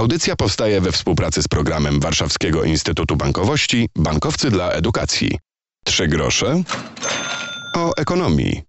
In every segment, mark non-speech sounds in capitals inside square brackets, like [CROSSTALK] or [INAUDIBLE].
Audycja powstaje we współpracy z programem Warszawskiego Instytutu Bankowości Bankowcy dla Edukacji. Trzy grosze o ekonomii.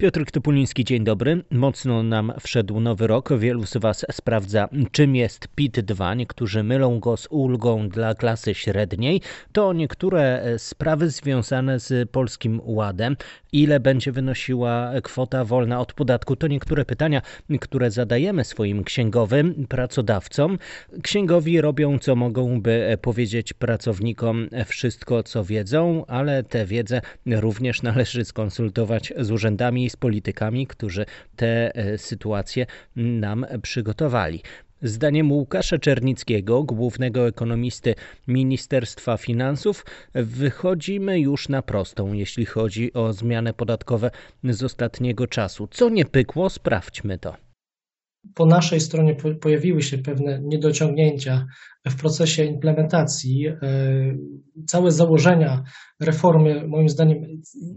Piotr Topuliński, dzień dobry. Mocno nam wszedł nowy rok. Wielu z Was sprawdza, czym jest PIT-2. Niektórzy mylą go z ulgą dla klasy średniej. To niektóre sprawy związane z Polskim Ładem. Ile będzie wynosiła kwota wolna od podatku? To niektóre pytania, które zadajemy swoim księgowym, pracodawcom. Księgowi robią co mogą, by powiedzieć pracownikom wszystko, co wiedzą, ale tę wiedzę również należy skonsultować z urzędami z politykami, którzy te e, sytuacje nam przygotowali. Zdaniem Łukasza Czernickiego, głównego ekonomisty Ministerstwa Finansów, wychodzimy już na prostą, jeśli chodzi o zmiany podatkowe z ostatniego czasu. Co nie pykło, sprawdźmy to po naszej stronie pojawiły się pewne niedociągnięcia w procesie implementacji. E, całe założenia reformy, moim zdaniem,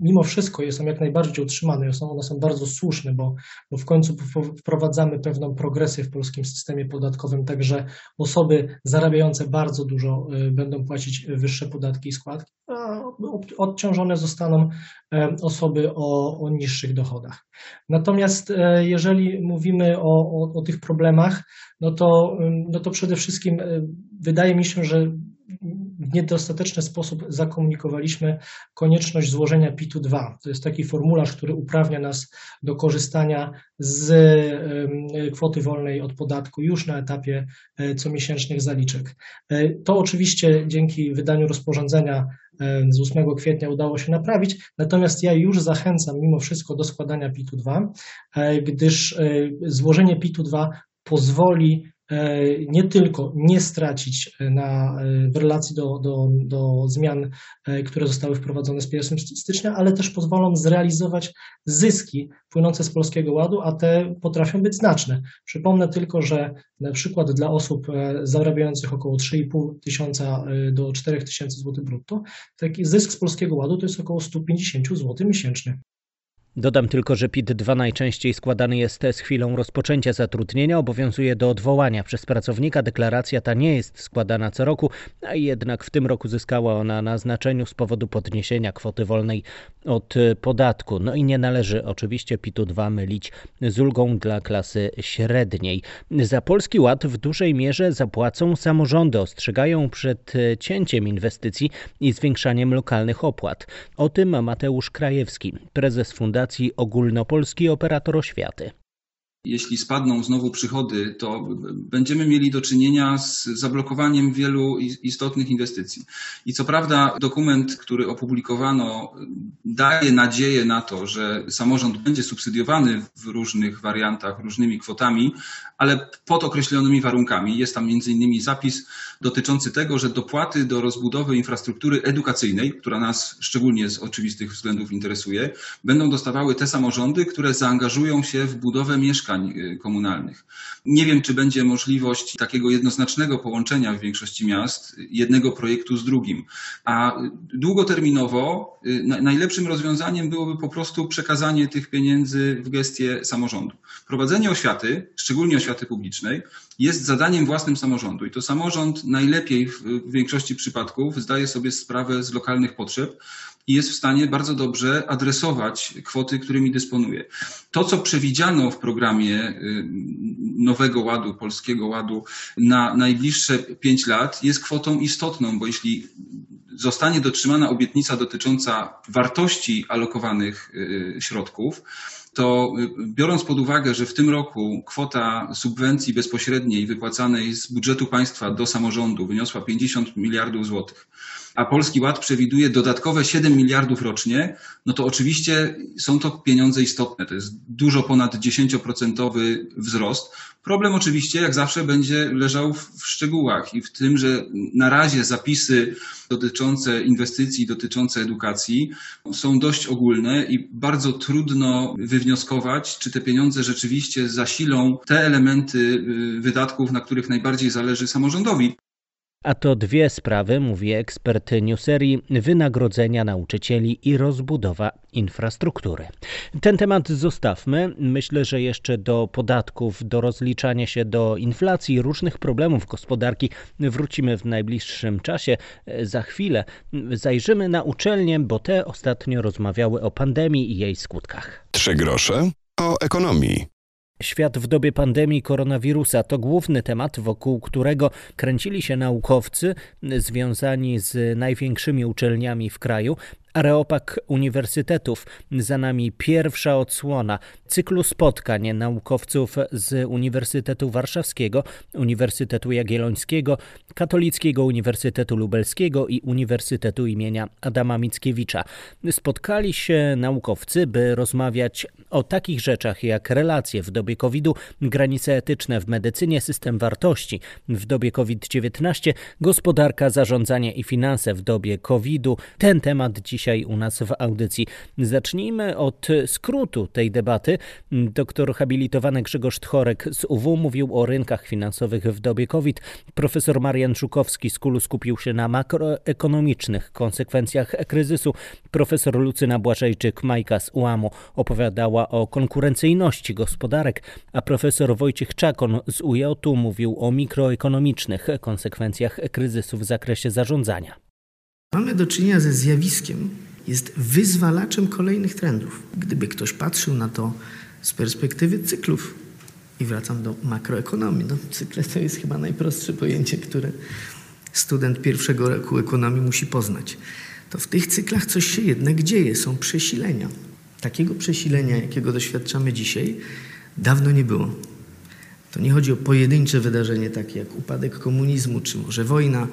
mimo wszystko są jak najbardziej utrzymane, są, one są bardzo słuszne, bo, bo w końcu wprowadzamy pewną progresję w polskim systemie podatkowym, także osoby zarabiające bardzo dużo e, będą płacić wyższe podatki i składki, a odciążone zostaną e, osoby o, o niższych dochodach. Natomiast jeżeli mówimy o, o, o tych problemach, no to, no to przede wszystkim wydaje mi się, że w niedostateczny sposób zakomunikowaliśmy konieczność złożenia PIT-2. To jest taki formularz, który uprawnia nas do korzystania z kwoty wolnej od podatku już na etapie e, comiesięcznych zaliczek. E, to oczywiście dzięki wydaniu rozporządzenia e, z 8 kwietnia udało się naprawić, natomiast ja już zachęcam mimo wszystko do składania PIT-2, gdyż złożenie PIT-2 pozwoli nie tylko nie stracić e, na, e, w relacji do, do, do zmian, które zostały wprowadzone z 1 stycznia, ale też pozwolą zrealizować zyski płynące z Polskiego Ładu, a te potrafią być znaczne. Przypomnę tylko, że na przykład dla osób zarabiających około 3,5 tysiąca do 4 tysięcy złotych brutto, taki zysk z Polskiego Ładu to jest około 150 zł miesięcznie. Dodam tylko, że PIT-2 najczęściej składany jest z chwilą rozpoczęcia zatrudnienia, obowiązuje do odwołania przez pracownika. Deklaracja ta nie jest składana co roku, a jednak w tym roku zyskała ona na znaczeniu z powodu podniesienia kwoty wolnej od podatku. No i nie należy oczywiście PIT-2 mylić z ulgą dla klasy średniej. Za Polski Ład w dużej mierze zapłacą samorządy, ostrzegają przed cięciem inwestycji i zwiększaniem lokalnych opłat. O tym Mateusz Krajewski, prezes Fundacji Fundacji Ogólnopolski Operator Oświaty. Jeśli spadną znowu przychody, to będziemy mieli do czynienia z zablokowaniem wielu istotnych inwestycji. I co prawda, dokument, który opublikowano, daje nadzieję na to, że samorząd będzie subsydiowany w różnych wariantach, różnymi kwotami, ale pod określonymi warunkami. Jest tam między innymi zapis dotyczący tego, że dopłaty do rozbudowy infrastruktury edukacyjnej, która nas szczególnie z oczywistych względów interesuje, będą dostawały te samorządy, które zaangażują się w budowę mieszkań y, komunalnych. Nie wiem, czy będzie możliwość takiego jednoznacznego połączenia w większości miast jednego projektu z drugim, a długoterminowo y, najlepszym rozwiązaniem byłoby po prostu przekazanie tych pieniędzy w gestię samorządu. Prowadzenie oświaty, szczególnie oświaty publicznej, jest zadaniem własnym samorządu i to samorząd najlepiej w większości przypadków zdaje sobie sprawę z lokalnych potrzeb i jest w stanie bardzo dobrze adresować kwoty, którymi dysponuje. To, co przewidziano w programie y, Nowego Ładu, Polskiego Ładu na najbliższe pięć lat, jest kwotą istotną, bo jeśli zostanie dotrzymana obietnica dotycząca wartości alokowanych y, środków, to y, biorąc pod uwagę, że w tym roku kwota subwencji bezpośredniej wypłacanej z budżetu państwa do samorządu wyniosła 50 miliardów złotych, a Polski Ład przewiduje dodatkowe 7 miliardów rocznie, no to oczywiście są to pieniądze istotne. To jest dużo ponad 10% wzrost. Problem oczywiście, jak zawsze, będzie leżał w szczegółach i w tym, że na razie zapisy dotyczące inwestycji, dotyczące edukacji są dość ogólne i bardzo trudno wywnioskować, czy te pieniądze rzeczywiście zasilą te elementy y, wydatków, na których najbardziej zależy samorządowi. A to dwie sprawy, mówi ekspert Newserii, wynagrodzenia nauczycieli i rozbudowa infrastruktury. Ten temat zostawmy. Myślę, że jeszcze do podatków, do rozliczania się do inflacji, różnych problemów gospodarki wrócimy w najbliższym czasie. Za chwilę zajrzymy na uczelnie, bo te ostatnio rozmawiały o pandemii i jej skutkach. Trzy grosze o ekonomii. Świat w dobie pandemii koronawirusa to główny temat, wokół którego kręcili się naukowcy związani z największymi uczelniami w kraju. Areopag Uniwersytetów. Za nami pierwsza odsłona cyklu spotkań naukowców z Uniwersytetu Warszawskiego, Uniwersytetu Jagiellońskiego, Katolickiego Uniwersytetu Lubelskiego i Uniwersytetu imienia Adama Mickiewicza. Spotkali się naukowcy, by rozmawiać o takich rzeczach jak relacje w dobie COVID-u, granice etyczne w medycynie, system wartości w dobie COVID-19, gospodarka, zarządzanie i finanse w dobie COVID-u. Ten temat dziś dzisiaj u nas w audycji. Zacznijmy od skrótu tej debaty. Doktor habilitowany Grzegorz Tchorek z UW mówił o rynkach finansowych w dobie COVID. Profesor Marian Żukowski z Kulu skupił się na makroekonomicznych konsekwencjach kryzysu. Profesor Lucyna Błażejczyk-Majka z UAMU opowiadała o konkurencyjności gospodarek, a profesor Wojciech Czakon z UJ mówił o mikroekonomicznych konsekwencjach kryzysu w zakresie zarządzania. Mamy do czynienia ze zjawiskiem, jest wyzwalaczem kolejnych trendów. Gdyby ktoś patrzył na to z perspektywy cyklów, i wracam do makroekonomii, no, cykle to jest chyba najprostsze pojęcie, które student pierwszego roku ekonomii musi poznać. To w tych cyklach coś się jednak dzieje, są przesilenia. Takiego przesilenia, jakiego doświadczamy dzisiaj, dawno nie było. To nie chodzi o pojedyncze wydarzenie takie jak upadek komunizmu, czy może wojna,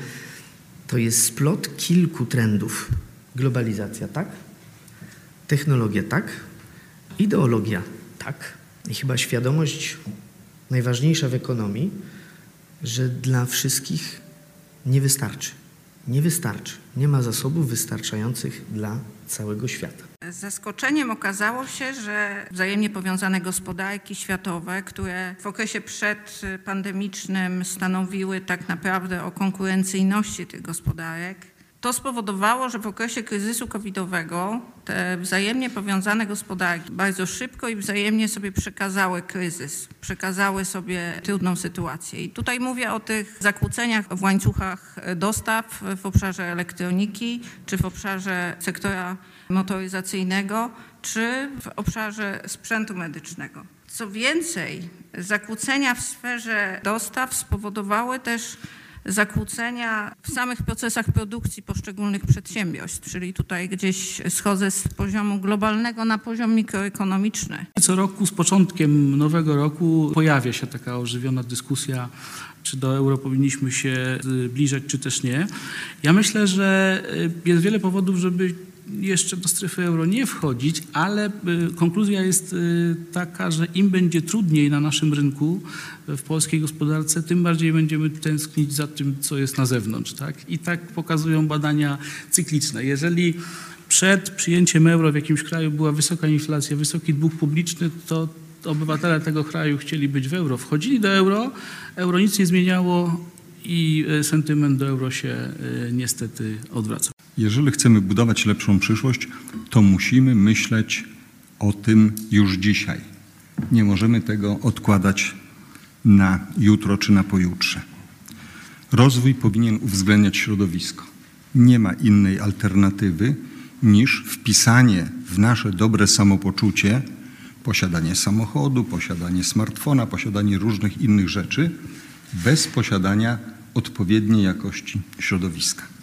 to jest splot kilku trendów. Globalizacja tak, technologia tak, ideologia tak. I chyba świadomość najważniejsza w ekonomii, że dla wszystkich nie wystarczy. Nie wystarczy. Nie ma zasobów wystarczających dla całego świata. Zaskoczeniem okazało się, że wzajemnie powiązane gospodarki światowe, które w okresie przedpandemicznym stanowiły tak naprawdę o konkurencyjności tych gospodarek, to spowodowało, że w okresie kryzysu covidowego te wzajemnie powiązane gospodarki bardzo szybko i wzajemnie sobie przekazały kryzys, przekazały sobie trudną sytuację. I tutaj mówię o tych zakłóceniach w łańcuchach dostaw w obszarze elektroniki czy w obszarze sektora motoryzacyjnego czy w obszarze sprzętu medycznego. Co więcej, zakłócenia w sferze dostaw spowodowały też zakłócenia w samych procesach produkcji poszczególnych przedsiębiorstw, czyli tutaj gdzieś schodzę z poziomu globalnego na poziom mikroekonomiczny. Co roku z początkiem nowego roku pojawia się taka ożywiona dyskusja czy do euro powinniśmy się zbliżać, czy też nie. Ja myślę, że jest wiele powodów, żeby jeszcze do strefy euro nie wchodzić, ale y, konkluzja jest y, taka, że im będzie trudniej na naszym rynku y, w polskiej gospodarce, tym bardziej będziemy tęsknić za tym, co jest na zewnątrz. Tak? I tak pokazują badania cykliczne. Jeżeli przed przyjęciem euro w jakimś kraju była wysoka inflacja, wysoki dług publiczny, to obywatele tego kraju chcieli być w euro. Wchodzili do euro, euro nic nie zmieniało i sentyment do euro się niestety odwraca. Jeżeli chcemy budować lepszą przyszłość, to musimy myśleć o tym już dzisiaj. Nie możemy tego odkładać na jutro czy na pojutrze. Rozwój powinien uwzględniać środowisko. Nie ma innej alternatywy niż wpisanie w nasze dobre samopoczucie posiadanie samochodu, posiadanie smartfona, posiadanie różnych innych rzeczy bez posiadania odpowiedniej jakości środowiska.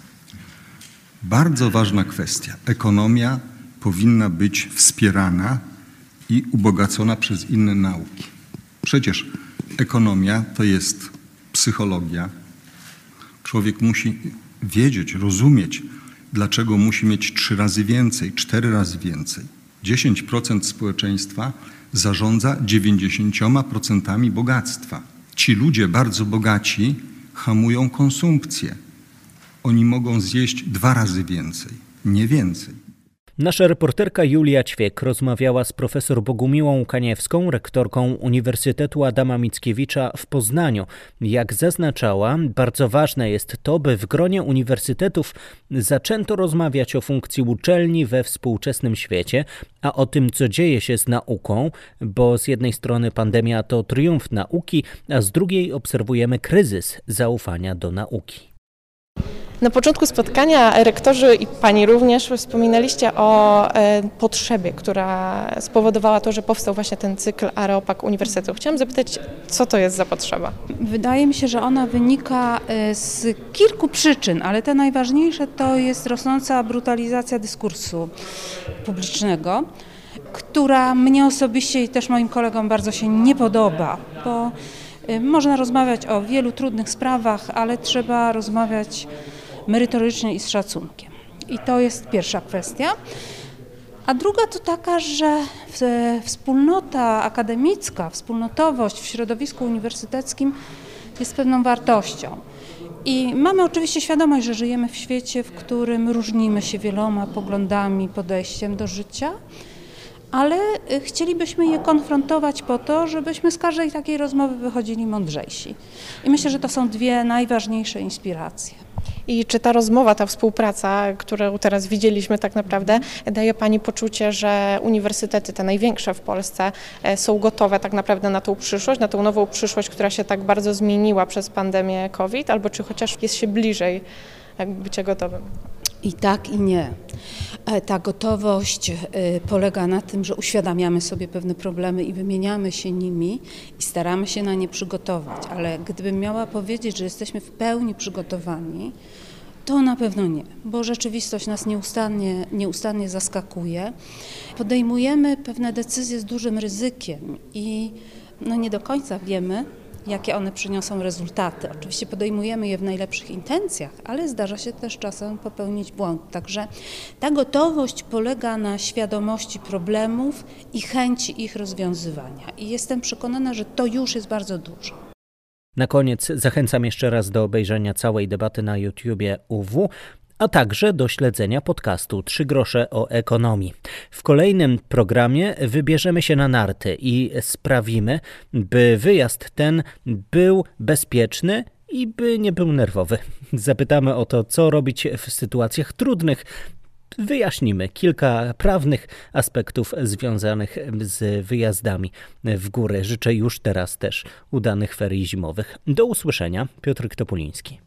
Bardzo ważna kwestia. Ekonomia powinna być wspierana i ubogacona przez inne nauki. Przecież ekonomia to jest psychologia. Człowiek musi wiedzieć, rozumieć, dlaczego musi mieć trzy razy więcej, cztery razy więcej. 10% społeczeństwa zarządza 90% bogactwa. Ci ludzie bardzo bogaci hamują konsumpcję oni mogą zjeść dwa razy więcej, nie więcej. Nasza reporterka Julia Ćwiek rozmawiała z profesor Bogumiłą Kaniewską, rektorką Uniwersytetu Adama Mickiewicza w Poznaniu. Jak zaznaczała, bardzo ważne jest to, by w gronie uniwersytetów zaczęto rozmawiać o funkcji uczelni we współczesnym świecie, a o tym, co dzieje się z nauką, bo z jednej strony pandemia to triumf nauki, a z drugiej obserwujemy kryzys zaufania do nauki. Na początku spotkania rektorzy i pani również wspominaliście o e, potrzebie, która spowodowała to, że powstał właśnie ten cykl Areopag Uniwersytetu. Chciałam zapytać, co to jest za potrzeba? Wydaje mi się, że ona wynika e, z kilku przyczyn, ale te najważniejsze to jest rosnąca brutalizacja dyskursu publicznego, która mnie osobiście i też moim kolegom bardzo się nie podoba, bo e, można rozmawiać o wielu trudnych sprawach, ale trzeba rozmawiać merytorycznie i z szacunkiem. I to jest pierwsza kwestia. A druga to taka, że wspólnota akademicka, wspólnotowość w środowisku uniwersyteckim jest pewną wartością. I mamy oczywiście świadomość, że żyjemy w świecie, w którym różnimy się wieloma poglądami, podejściem do życia, ale y, chcielibyśmy je konfrontować po to, żebyśmy z każdej takiej rozmowy wychodzili mądrzejsi. I myślę, że to są dwie najważniejsze inspiracje. I czy ta rozmowa, ta współpraca, którą teraz widzieliśmy tak naprawdę, daje Pani poczucie, że uniwersytety, te największe w Polsce, e, są gotowe tak naprawdę na tą przyszłość, na tą nową przyszłość, która się tak bardzo zmieniła przez pandemię COVID, albo czy chociaż jest się bliżej bycia gotowym? I tak, i nie. E, ta gotowość e, polega na tym, że uświadamiamy sobie pewne problemy i wymieniamy się nimi i staramy się na nie przygotować. Ale gdybym miała powiedzieć, że jesteśmy w pełni przygotowani, to na pewno nie, bo rzeczywistość nas nieustannie, nieustannie zaskakuje. Podejmujemy pewne decyzje z dużym ryzykiem i no nie do końca wiemy, jakie one przyniosą rezultaty. Oczywiście podejmujemy je w najlepszych intencjach, ale zdarza się też czasem popełnić błąd. Także ta gotowość polega na świadomości problemów i chęci ich rozwiązywania. I jestem przekonana, że to już jest bardzo dużo. Na koniec zachęcam jeszcze raz do obejrzenia całej debaty na YouTubie UW a także do śledzenia podcastu Trzy grosze o ekonomii. W kolejnym programie wybierzemy się na narty i sprawimy, by wyjazd ten był bezpieczny i by nie był nerwowy. [LAUGHS] Zapytamy o to, co robić w sytuacjach trudnych. Wyjaśnimy kilka prawnych aspektów związanych z wyjazdami w górę. Życzę już teraz też udanych ferii zimowych. Do usłyszenia, Piotr Topuliński.